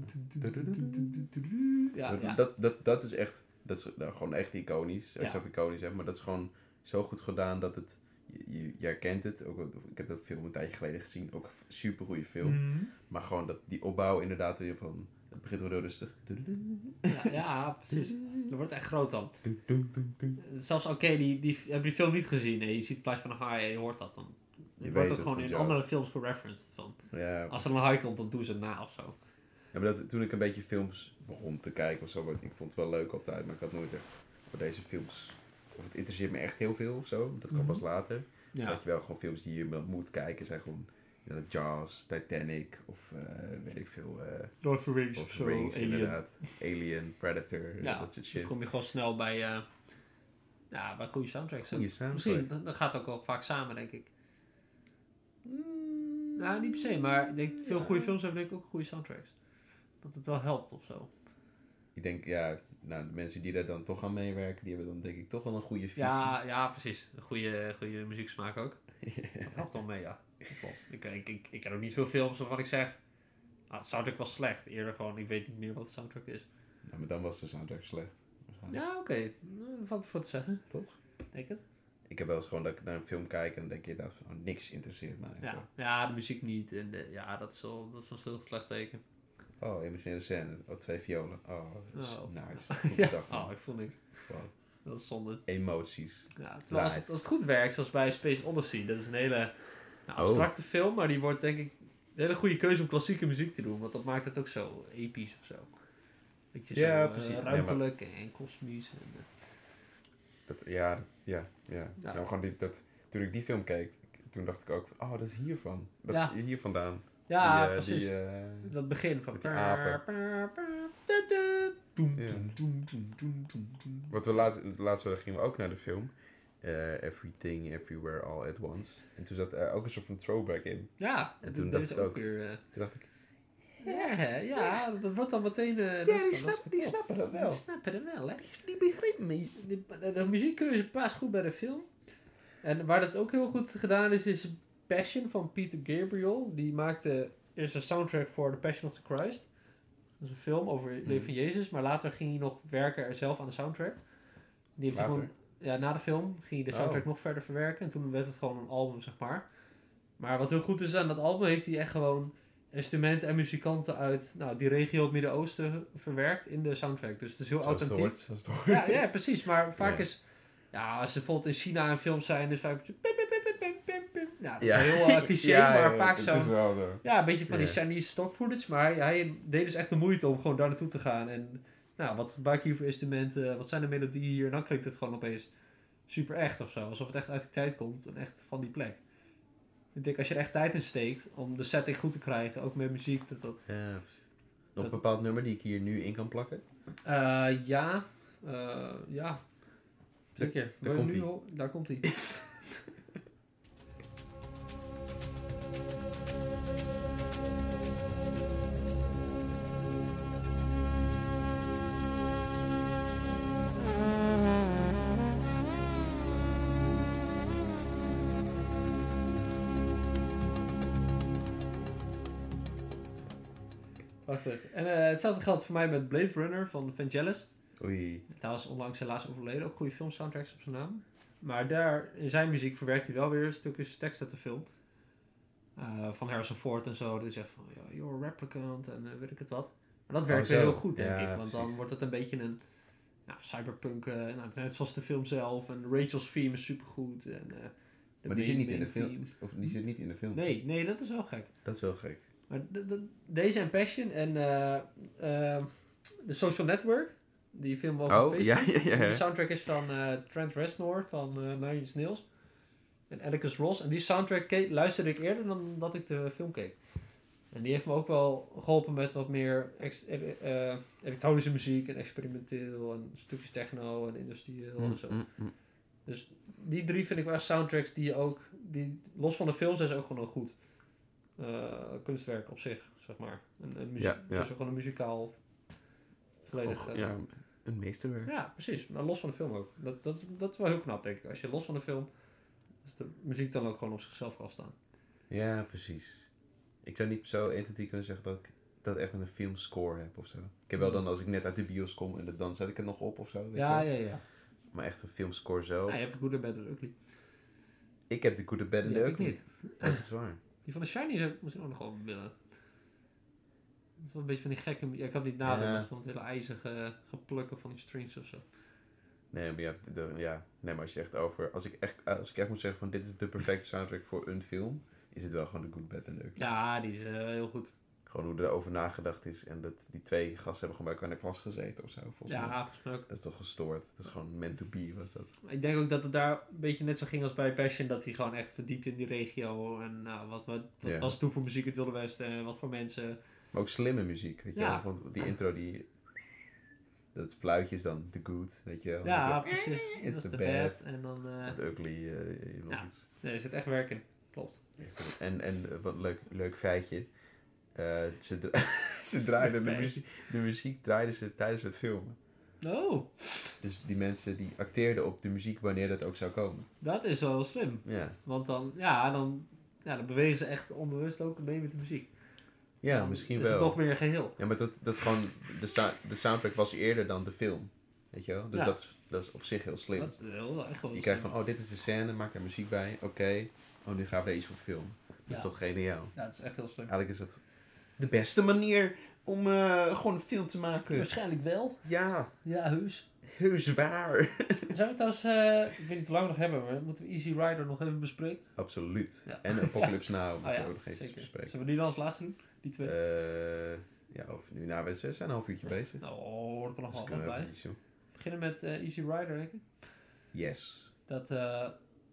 Ja, dat, ja. Dat, dat, dat is echt, dat is nou, gewoon echt iconisch. Als je Ja. over iconisch hebt, maar dat is gewoon zo goed gedaan dat het, je, je, herkent het. Ook, ik heb dat film een tijdje geleden gezien, ook een super goede film. Mhm. Maar gewoon dat, die opbouw inderdaad weer van, het begint wel heel rustig. ja, ja, precies. Dat wordt echt groot dan. Zelfs, oké, die, die, heb je die film niet gezien en je ziet het plaatje van een haai en je hoort dat dan. Je wordt ook gewoon in andere films gereferenced. Van. Ja, Als er een haai komt, dan doen ze het na of zo. Ja, maar dat, toen ik een beetje films begon te kijken of zo, ik vond het wel leuk altijd, maar ik had nooit echt voor deze films, of het interesseert me echt heel veel of zo, dat kwam pas later. Ja. Dat je wel gewoon films die je moet kijken, zijn gewoon ja, Jaws, Titanic of eh, weet ik veel, eh Lord of the Rings of zo, Rings Alien. inderdaad, Alien, Predator, Ja, dat soort Dan shit. kom je gewoon snel bij, eh ja, bij goede soundtracks. Soundtrack. Misschien, dat, dat gaat ook wel vaak samen, denk ik. Nou, niet per se, maar ik denk, veel goede films hebben denk ik ook goede soundtracks. Dat het wel helpt of zo. Ik denk, ja, nou, de mensen die daar dan toch aan meewerken, die hebben dan denk ik toch wel een goede visie. Ja, ja, precies. Een goede, goede muzieksmaak ook. Dat helpt wel mee, ja. Dat klopt. Ik, ik, ik, ik ken ook niet veel films waarvan ik zeg... Ah, de soundtrack was slecht. Eerder gewoon, ik weet niet meer wat de soundtrack is. Nou, maar dan was de soundtrack slecht. Ja, oké. Nou, Dat valt voor te zeggen. Toch? Denk het. Ik heb wel eens gewoon dat ik naar een film kijk en dan denk je van, oh, niks interesseert mij. zo. Ja. ja, de muziek niet. En de, ja, dat is wel, dat is wel een heel slecht teken. Oh, emotionele scène. Oh, twee violen. Oh, dat is Oh. nice. Goed Ja, oh, ik voel niks. Wow. Dat is zonde. Emoties. Ja, terwijl als het, als het goed werkt, zoals bij Space Odyssey, dat is een hele nou, Oh. abstracte film, maar die wordt denk ik een hele goede keuze om klassieke muziek te doen, want dat maakt het ook zo episch of zo. Beetje Ja, zo, eh, precies. Nee, maar- ruimtelijk en kosmisch. En, eh, Dat, ja, ja, ja. Ja. Nou, gewoon die, dat, toen ik die film keek, toen dacht ik ook oh, dat is hiervan. Dat Ja. is hier vandaan. Ja, die, eh, precies. Die, eh, dat begin van... die apen. Ja. wat we laatst, laatst wel gingen we ook naar de film. eh, Everything, Everywhere, All at Once. En toen zat er ook een soort van throwback in. Ja, En en toen dacht ik ook weer... Toen dacht ik, ja, ja, dat wordt dan meteen... dat dat is wel tof. snappen dat Die snappen het wel, hè? Die begrijpen me. De, de, de muziekkeuze past goed bij de film. En waar dat ook heel goed gedaan is, is Passion van Peter Gabriel. Die maakte eerst een soundtrack voor The Passion of the Christ. Dat is een film over het leven van Jezus. Maar later ging hij nog werken er zelf aan de soundtrack. Die heeft gewoon... ja, na de film ging hij de soundtrack Oh. nog verder verwerken. En toen werd het gewoon een album, zeg maar. Maar wat heel goed is aan dat album, heeft hij echt gewoon instrumenten en muzikanten uit nou, die regio het Midden-Oosten verwerkt in de soundtrack. Dus het is heel Zoals het authentiek. hoort. Zoals het hoort. Ja, ja, precies. Maar vaak Ja. is... Ja, als ze bijvoorbeeld in China een film zijn, is vaak... Ja, is heel eh, cliché, Ja, maar vaak zo... is wel zo. Ja, een beetje van die. Chinese stock footage. Maar hij, hij deed dus echt de moeite om gewoon daar naartoe te gaan. En nou, wat gebruik je hier voor instrumenten? Wat zijn de melodieën hier? En dan klinkt het gewoon opeens super echt of zo. Alsof het echt uit die tijd komt en echt van die plek. Ik denk als je er echt tijd in steekt om de setting goed te krijgen, ook met muziek, dat dat... Ja. Nog Dat- een bepaald nummer die ik hier nu in kan plakken? Eh, ja, eh, ja. Zeker. Wil je komt ho- Daar komt hij. En eh, hetzelfde geldt voor mij met Blade Runner van Vangelis. Oei. Hij was onlangs helaas overleden. Ook goede filmsoundtracks op zijn naam. Maar daar, in zijn muziek verwerkt hij wel weer stukjes tekst uit de film. Eh, van Harrison Ford en zo. Dat is echt van, ja, you're a replicant en eh, weet ik het wat. Maar dat werkt Oh, weer heel goed, denk Ja, ik. Want dan wordt het een beetje een nou, cyberpunk, eh, nou, net zoals de film zelf. En Rachel's theme is supergoed. En, Maar die zit niet in de film. Of die zit niet in de film. Nee, nee, dat is wel gek. Dat is wel gek. Maar de- de- deze en Passion en eh, The Social Network, die film over Oh, Facebook. ja, ja, ja. De soundtrack is van eh, Trent Reznor van Nine Inch Nails en Atticus Ross. En die soundtrack ke- luisterde ik eerder dan dat ik de film keek. En die heeft me ook wel geholpen met wat meer ex- eh, elektronische muziek en experimenteel en stukjes techno en industrieel en zo. Mm, mm. Dus die drie vind ik wel soundtracks die je ook, die, los van de film zijn ze ook gewoon goed kunstwerk op zich, zeg maar. Een, een muziek, Ja, ja. Het is ook gewoon een muzikaal volledig... Och, eh, ja, een meesterwerk. ja, precies. Maar los van de film ook. Dat, dat, dat is wel heel knap, denk ik. Als je los van de film, dus de muziek dan ook gewoon op zichzelf kan staan. Ja, precies. Ik zou niet zo 1, 2, 3 kunnen zeggen dat ik dat echt met een filmscore heb of zo. Ik heb wel dan als ik net uit de bios kom en dan zet ik het nog op of zo. weet Mm. Ja, je ja, ja. Maar echt een filmscore zo. ja je hebt de Good and Bad and Ugly. Ik heb de Good, Bad ik Ugly. niet. Dat is waar. Die van de Shiny zou ik ook nog wel willen. Dat is wel een beetje van die gekke... Ja, ik had niet nadenken, Ja. van het hele ijzige geplukken van die strings of zo. Nee, maar ja, de, ja, nee, maar als je echt over... Als ik echt, als ik echt moet zeggen van dit is de perfecte soundtrack voor een film... Is het wel gewoon de Good, Bad en de Ugly. Ja, die is eh, heel goed. Gewoon hoe erover nagedacht is. En dat die twee gasten hebben gewoon bij elkaar in de klas gezeten of zo. Volgens mij. Ja, volgens mij ook. Dat is toch gestoord. Dat is gewoon meant to be was dat. Ik denk ook dat het daar een beetje net zo ging als bij Passion. Dat hij gewoon echt verdiept in die regio. En nou, wat, wat, wat Ja. was het toen voor muziek in het Wilde Westen? En wat voor mensen... Maar ook slimme muziek, weet je Ja. wel. Want die intro, die... Dat fluitje is dan the good, weet je wel. Ja, Dan precies. It's dat is the de bad. bad. En dan... eh, Het ugly, eh, nog Ja. nee, er zit echt werk in. Klopt. En, en eh, wat leuk, leuk feitje. Eh, ze, dra- ze draaiden de muziek, de muziek draaiden ze tijdens het filmen. Oh, Dus die mensen die acteerden op de muziek wanneer dat ook zou komen. dat is wel slim. Ja, Want dan, ja, dan, ja, dan bewegen ze echt onbewust ook mee met de muziek. ja Dan misschien is wel. het nog meer geheel. Ja, maar dat, dat gewoon, de, de soundtrack was eerder dan de film. Weet je wel? Dus Ja. dat, is- dat is op zich heel slim. Dat is wel echt wel je slim. krijgt van, oh, dit is de scène, maak daar muziek bij. Oké, oh, nu gaan we er iets voor filmen. Dat Ja. is toch geniaal. Ja, dat is echt heel slim. Eigenlijk is dat de beste manier om eh, gewoon een film te maken. Waarschijnlijk wel. Ja, Ja, heus. heus waar. Zijn we trouwens, eh, ik weet niet hoe lang we nog hebben, maar moeten we Easy Rider nog even bespreken? Absoluut. Ja. En Apocalypse Now Oh moeten ja, we ook nog even zeker. bespreken. Zullen we die dan als laatste doen? Die twee? Eh, ja, of nu, nou, we zijn een half uurtje bezig. oh, er kan nog Dus wel bij. iets. We beginnen met Easy Rider, denk ik. Yes. Dat,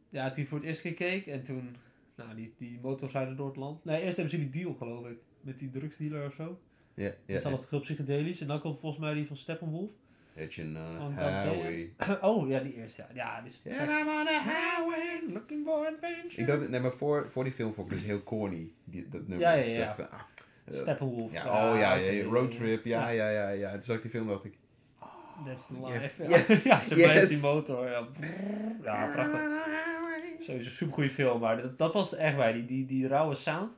ja, toen voor het eerst keer keek en toen, nou, die, die rijden door het land. Nee, eerst hebben ze die deal, geloof ik. Met die drugsdealer of zo. Ja, Ja, dat is alles heel psychedelisch. En dan komt volgens mij die van Steppenwolf. Het je uh, highway. oh, ja, die eerste. Ja, ja die is Yeah, I'm on a highway. looking for adventure. Ik dacht, nee, maar voor, voor die film vond ik dus heel corny, die, dat nummer. Ja, ja, ja. Dacht ah, eh, Steppenwolf. ja, oh ja, oké. ja, roadtrip, ja, ja, ja, ja. Toen zag ik die film dacht ik, That's the Yes, life. Ja, yes, ja, ze yes. blijft die motor. Ja, ja prachtig. Sowieso een supergoeie film, maar dat, dat past er echt bij, die, die, die rauwe sound.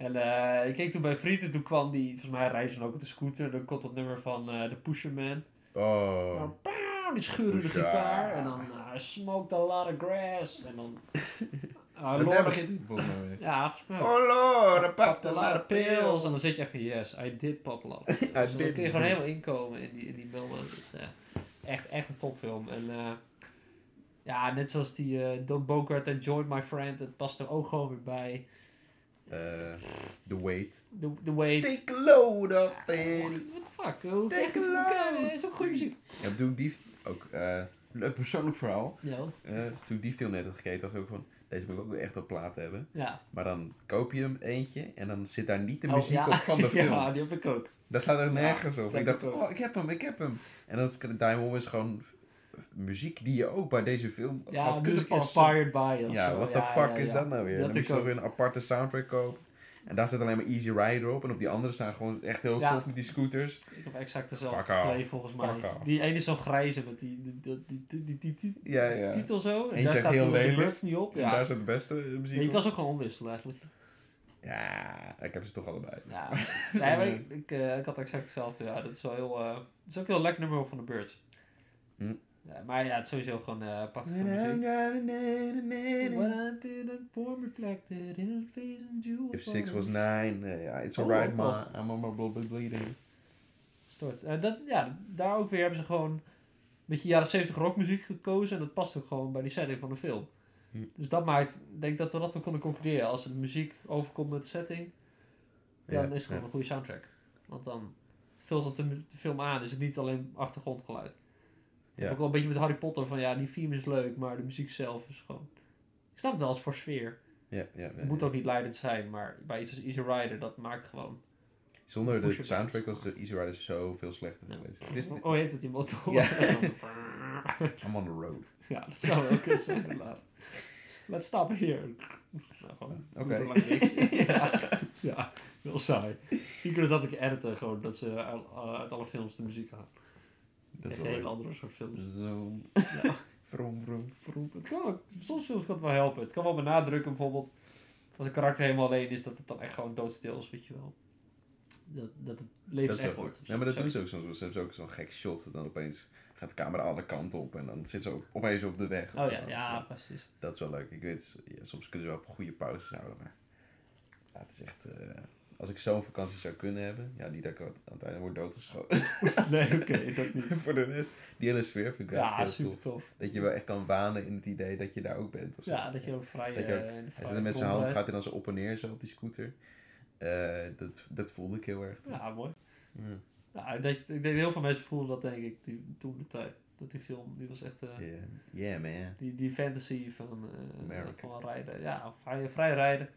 En eh, ik keek toen bij Frieten, toen kwam die, volgens mij dan ook op de scooter, dan komt dat nummer van eh The Pusher Man. Oh, Die scheurde de gitaar en dan, I smoked a lot of grass. En dan... Ah, daar Lord, begint het volgens mij ja, volgens mij. Oh lord, I Popped a lot of pills. En dan zit je even, yes, I did pop a lot. Dus dan kun je gewoon helemaal inkomen in die, in die Melman. Is eh, echt, echt een topfilm. En ja, net zoals die Don Bogart en Join My Friend, het past er ook gewoon weer bij. Eh, The Wait. The, the Wait. Take a load of What it. the fuck? Hoe Take a load. Het is ook goede muziek. Ja, toen ik die... Ook, eh, leuk persoonlijk verhaal. Ja. Eh, toen ik die film net had gekeken, dacht ik ook van... Deze moet ik ook echt op plaat hebben. Ja. Maar dan koop je hem eentje en dan zit daar niet de Oh, muziek ja. op van de film. Ja, die heb ik ook. Dat staat er Ja, nergens dat op. Ik dacht, ik oh, ik heb hem, ik heb hem. En dan is Diamond is gewoon muziek die je ook bij deze film Ja, had kunnen passen. inspired by. Ja, what the fuck is dat nou weer? Dat dan moet je nog weer een aparte soundtrack kopen. En daar staat alleen maar Easy Rider op. En op die andere staan gewoon echt heel tof met die scooters. Ik heb exact dezelfde twee volgens mij. Die ene is zo grijze met die, die, die, die, die, die, die- Ja, ja. titel zo. En daar zegt staat heel de-. Birds niet op. En daar staat de beste muziek je kan ze ook gewoon omwisselen eigenlijk. Ja, ik heb ze toch allebei. dus. Ja, nee, maar ik, ik, eh, ik had exact hetzelfde. Ja, dat is wel heel. eh dat is ook heel lekker nummer van de Birds. Hm. Ja, maar ja, het is sowieso gewoon eh prachtige muziek. What I did and form reflected in a face and jewel. If six was nine, eh, it's alright, oh, ma. I'm on my blood bleeding. Stort. En dat, ja, daar ook weer hebben ze gewoon een beetje jaren 70 rockmuziek gekozen. En dat past ook gewoon bij die setting van de film. Hm. Dus dat maakt, ik denk dat we dat wel kunnen concluderen. Als de muziek overkomt met de setting, dan is het gewoon ja. een goede soundtrack. Want dan vult het de film aan. Is het niet alleen achtergrondgeluid. Ja. Ook wel een beetje met Harry Potter van ja, die theme is leuk, maar de muziek zelf is gewoon... Ik snap het wel als voor sfeer. Ja, ja, ja, Het moet ook niet leidend zijn, maar bij iets als Easy Rider, dat maakt gewoon... Zonder de soundtrack was de Easy Rider zoveel slechter Ja. geweest. Het is, Oh, heet het die motor? Ja. I'm on the road. Ja, dat zou wel kunnen zijn, inderdaad. Let's stop here. Nou. Oké. niks. ja, ja, heel saai. Misschien kunnen ze dat ook editen, gewoon, dat ze uit, uit alle films de muziek halen. Dat is een leuk. andere soort films. Zo. Ja, Vroom, vroom. vroeg. Het kan ook, soms films kan het wel helpen. Het kan wel benadrukken, bijvoorbeeld, als een karakter helemaal alleen is, dat het dan echt gewoon doodstil is, weet je wel. Dat, dat het leven Dat is wel echt wordt. Nee, maar dat doen ze ook soms. Ze hebben ook zo'n gek shot. Dan opeens gaat de camera alle kanten op. En dan zit ze ook opeens op de weg. Oh ja, ja, precies. Dat is wel leuk. Ik weet, ja, soms kunnen ze wel goede pauzes houden. Maar ja, het is echt... eh, als ik zo'n vakantie zou kunnen hebben... Ja, niet dat ik aan het einde word doodgeschoten. Nee, oké, dat niet. Voor de rest, die hele sfeer vind ik Ja, heel super tof. tof. Dat je wel echt kan wanen in het idee dat je daar ook bent. Of zo. Ja, dat je ook vrij... Dat je ook- eh, Hij zit er met zijn hand, gaat hij dan zo op en neer zo op die scooter. Eh, dat, dat voelde ik heel erg. Ja, mooi. Ja. Ja, ik denk, ik denk heel veel mensen voelen dat denk ik die, toen de tijd. Dat die film, die was echt... eh, Yeah. yeah, man. die, die fantasy van, America. van rijden. Ja, vrij, vrij rijden.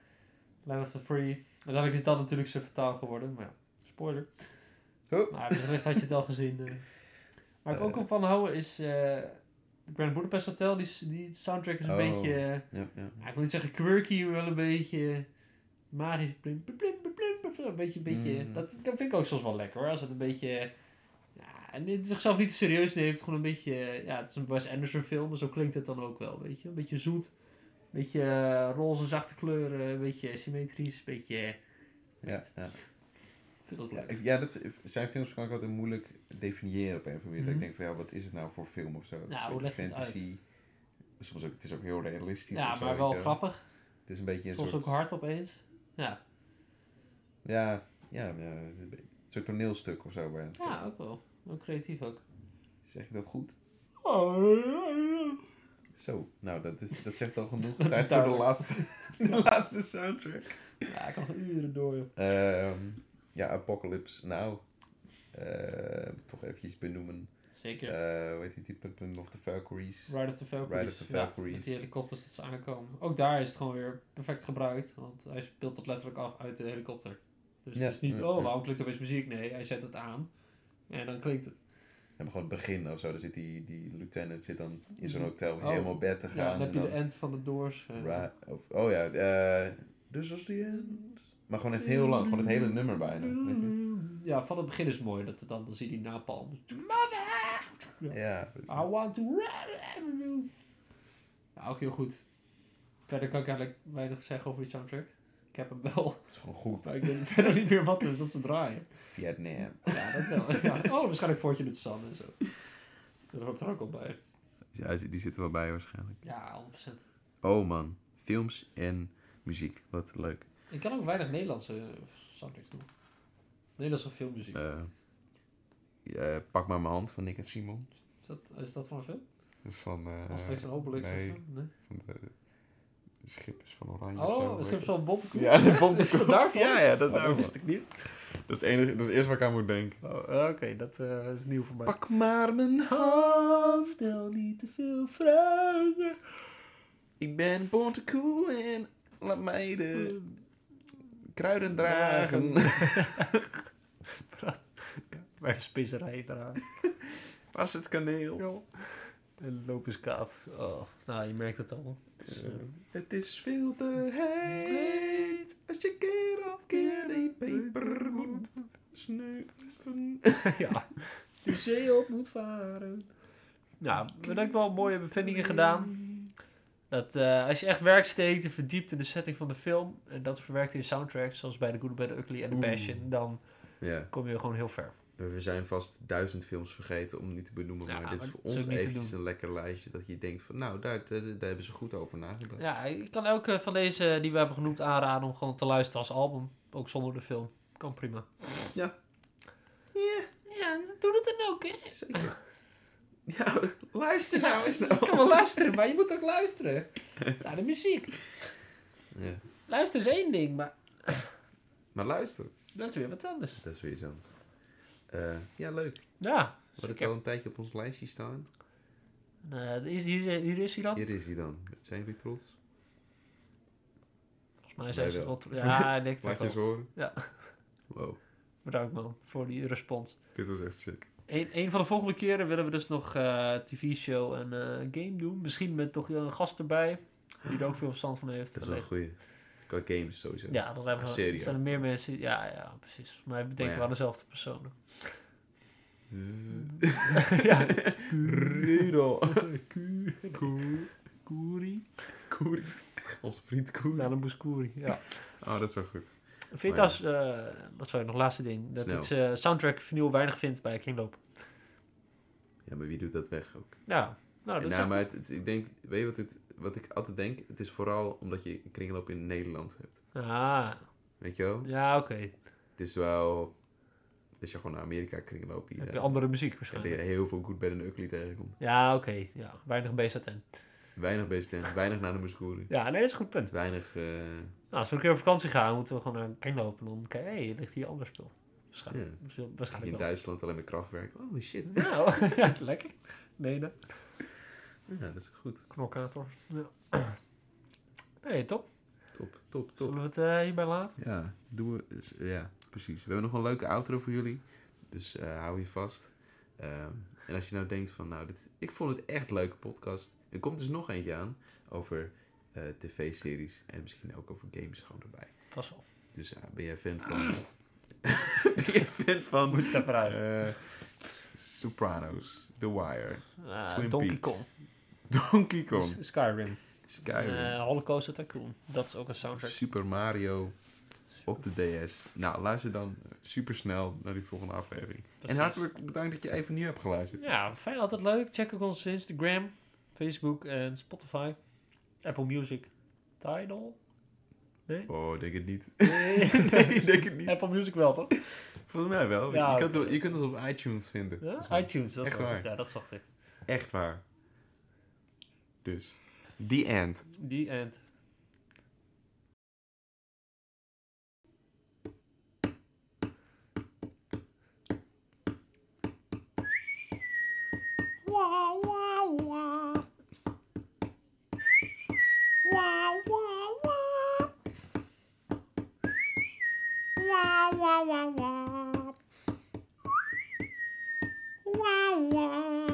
Land of the Free. Uiteindelijk is dat natuurlijk zijn vertaal geworden. Maar ja, spoiler. Oh. Maar wellicht had je het al gezien. eh. Waar ik ook Eh. op van hou is... eh de Grand Budapest Hotel. Die, die soundtrack is een Oh. beetje... eh, Ja, ja. ik wil niet zeggen quirky, maar wel een beetje magisch. Blim, blim, blim, Een beetje, een beetje, Mhm. dat, dat vind ik ook soms wel lekker hoor. Als het een beetje, ja, en het zichzelf niet te serieus neemt. Gewoon een beetje, ja, het is een Wes Anderson film, maar zo klinkt het dan ook wel, weet je. Een beetje zoet, beetje eh, roze, zachte kleuren, een beetje symmetrisch, een beetje, Ja, ja. ook Ja, ik- ja dat, zijn films kan ik altijd moeilijk definiëren op een of andere manier. Dat Mhm. ik denk van ja, wat is het nou voor film of zo? Ja, een hoe je het fantasy. Soms ook, het is ook heel realistisch. Ja, zo, maar wel grappig. Het is een beetje een Soms soort... ook hard opeens. Ja, Ja, ja, ja, een soort toneelstuk of zo. Ja ook wel. Ook creatief ook. Zeg ik dat goed? Oh, Zo, nou dat, is, dat zegt al genoeg. Dat Tijd voor de laatste, de laatste soundtrack. Ja, ik kan nog uren door. joh. Ehm, ja, Apocalypse Now. Eh, toch eventjes benoemen. Zeker. Eh hoe heet die type? Pum of the Valkyries. Ride of the Valkyries. Ride of the Ja, Valkyries. met die helikopters dat ze aankomen. Ook daar is het gewoon weer perfect gebruikt. Want hij speelt het letterlijk af uit de helikopter. Dus Ja, het is niet, ja, oh, ja. waarom klinkt er opeens muziek? Nee, hij zet het aan. En dan klinkt het. En gewoon het begin of zo. Dan zit die, die lieutenant zit dan in zo'n Mhm. hotel Oh. helemaal bed te gaan. Ja, dan heb je de end van de doors. eh. Of, oh ja, eh dus was die end. Maar gewoon echt heel lang, gewoon het hele nummer bijna. Ja, van het begin is het mooi. Dat, dan, dan zie je die napalm. Ja, precies. I want to run. Ja, ook heel goed. Verder kan ik eigenlijk weinig zeggen over die soundtrack. Ik heb hem wel, het is gewoon goed. maar ik weet verder niet meer wat er is dat ze draaien. Vietnam. Ja, dat wel. Ja. Oh, waarschijnlijk in the Sun en zo. Dat hoort er ook al bij. Ja, die zitten wel bij waarschijnlijk. Ja, 100%. Oh man, films en muziek. Wat leuk. Ik kan ook weinig Nederlandse soundtracks doen. Nederlandse filmmuziek. Ja, pak maar mijn hand van Nick en Simon. Is, dat, is dat van een film? Dat is van... eh, Asterix en Obelix nee. of zo? Nee. van de Schippers van Oranje zo. Oh, heet is zo'n bonte koe? Ja, de Echt? bonte Is dat daarvan? Ja, ja, dat is Oh, wist ik niet. Dat is, het enige, dat is het eerste waar ik aan moet denken. Oh, Oké, dat eh, is nieuw voor mij. Pak maar mijn hand. stel niet te veel vragen. Ik ben bonte koe en laat mij de kruiden dragen. Bij de specerijen eraan. Waar is het kaneel? Lopenskaat. Oh, nou, je merkt het al. Dus, eh, Het is veel te heet. Als je keer op keer die peper moet snuiven. ja, de zee op moet varen. Nou, we hebben wel mooie bevindingen gedaan. Dat eh, als je echt werk steekt en verdiept in de setting van de film... en dat verwerkt in je soundtrack, zoals bij The Good, Bad, The Ugly en The. Passion... dan kom je gewoon heel ver. We zijn vast duizend films vergeten om niet te benoemen. Ja, maar dit is voor ons eventjes doen. een lekker lijstje. Dat je denkt van, nou, daar, daar, daar hebben ze goed over nagedacht. Ja, ik kan elke van deze die we hebben genoemd aanraden om gewoon te luisteren als album. Ook zonder de film. Kan prima. Ja. Ja, ja doe het dan ook, hè. Zeker. Ja, luister nou eens Je nou. kan wel luisteren, maar je moet ook luisteren naar de muziek. Ja. Luisteren is één ding, maar Maar luister, dat is weer wat anders. dat is weer iets anders. Eh, ja, leuk. Ja, We hadden ik het al een tijdje op ons lijstje staan. eh, hier, hier, hier is hij dan. Hier is hij dan. Zijn jullie trots? Volgens mij zijn ze wel. wel... Ja, ik denk het Laat je eens horen. Ja. Wow, Bedankt man, voor die respons. dit was echt sick. Een, een van de volgende keren willen we dus nog eh tv-show en game doen. Misschien met toch een gast erbij, die er ook veel verstand van heeft. Dat is wel een goeie. Qua games sowieso. Ja, dan hebben we, zijn er meer mensen. Ja, ja, precies. Maar we denken ja. wel dezelfde personen. ja. Riedel. Koeri. Koeri. Onze vriend Koeri. Nou, dan moest Koeri. Ja. Oh, dat is wel goed. Vind je als, dat zou je nog laatste ding, dat Snel. ik eh, soundtrack vinyl weinig vind bij kringloop. Ja, maar wie doet dat weg ook? Ja, nou, dat is nou, maar het, het- ik denk, weet je wat, het, wat ik altijd denk? Het is vooral omdat je een kringloop in Nederland hebt. Ah, Weet je wel? ja, oké. Het is wel... Als je gewoon naar Amerika kringloop hier. Heb je andere muziek heb je waarschijnlijk. heel veel Good, Bad and Ugly tegenkomt. Ja, oké. Ja, weinig BZN. Weinig BZN, weinig naar de Muskoeri. Ja, nee, dat is een goed punt. Weinig... eh, Nou, als we een keer op vakantie gaan, moeten we gewoon naar kringloop en dan kijken, hé, hey, ligt hier ander spul. Waarschijnlijk, Ja. Waarschijnlijk- in waarschijnlijk wel. Duitsland alleen maar krachtwerk. Holy shit. Nou, ja, lekker. Nee, nee. Ja, dat is goed. Knokkator. Ja. Nee, top. Top, top, top. Zullen we het eh, hierbij laten? Ja, doen we. is- Ja, precies. We hebben nog een leuke outro voor jullie. Dus eh, hou je vast. Ehm, en als je nou denkt van, nou, dit, ik vond het echt een leuke podcast. Er komt dus nog eentje aan over eh, tv-series. En misschien ook over games gewoon erbij. Vast wel. Dus ben jij fan van... ben je fan van... Moest eh, Sopranos, The Wire, Ah, Twin Donkey Peaks. Kong. Donkey Kong, S- Skyrim. Skyrim, Eh, Holocaust Tycoon. Dat is ook een soundtrack. Super Mario op de DS. Nou, luister dan super snel naar die volgende aflevering. Precies. En hartelijk bedankt dat je even nieuw hebt geluisterd. Ja, fijn, altijd leuk. Check ook onze Instagram, Facebook en Spotify. Apple Music. Tidal? Nee? Oh, denk het niet. Nee, denk het niet. Apple Music wel, toch? Volgens mij wel. Ja, je, kunt het, je kunt het op iTunes vinden. Ja? ITunes, dat Echt was waar. het. Ja, dat zocht ik. Echt waar. Dus. The End. The End. Wow, wow, wow. Wow, wow. Wow, wow. wauw, wauw, wauw. Wauw, wauw.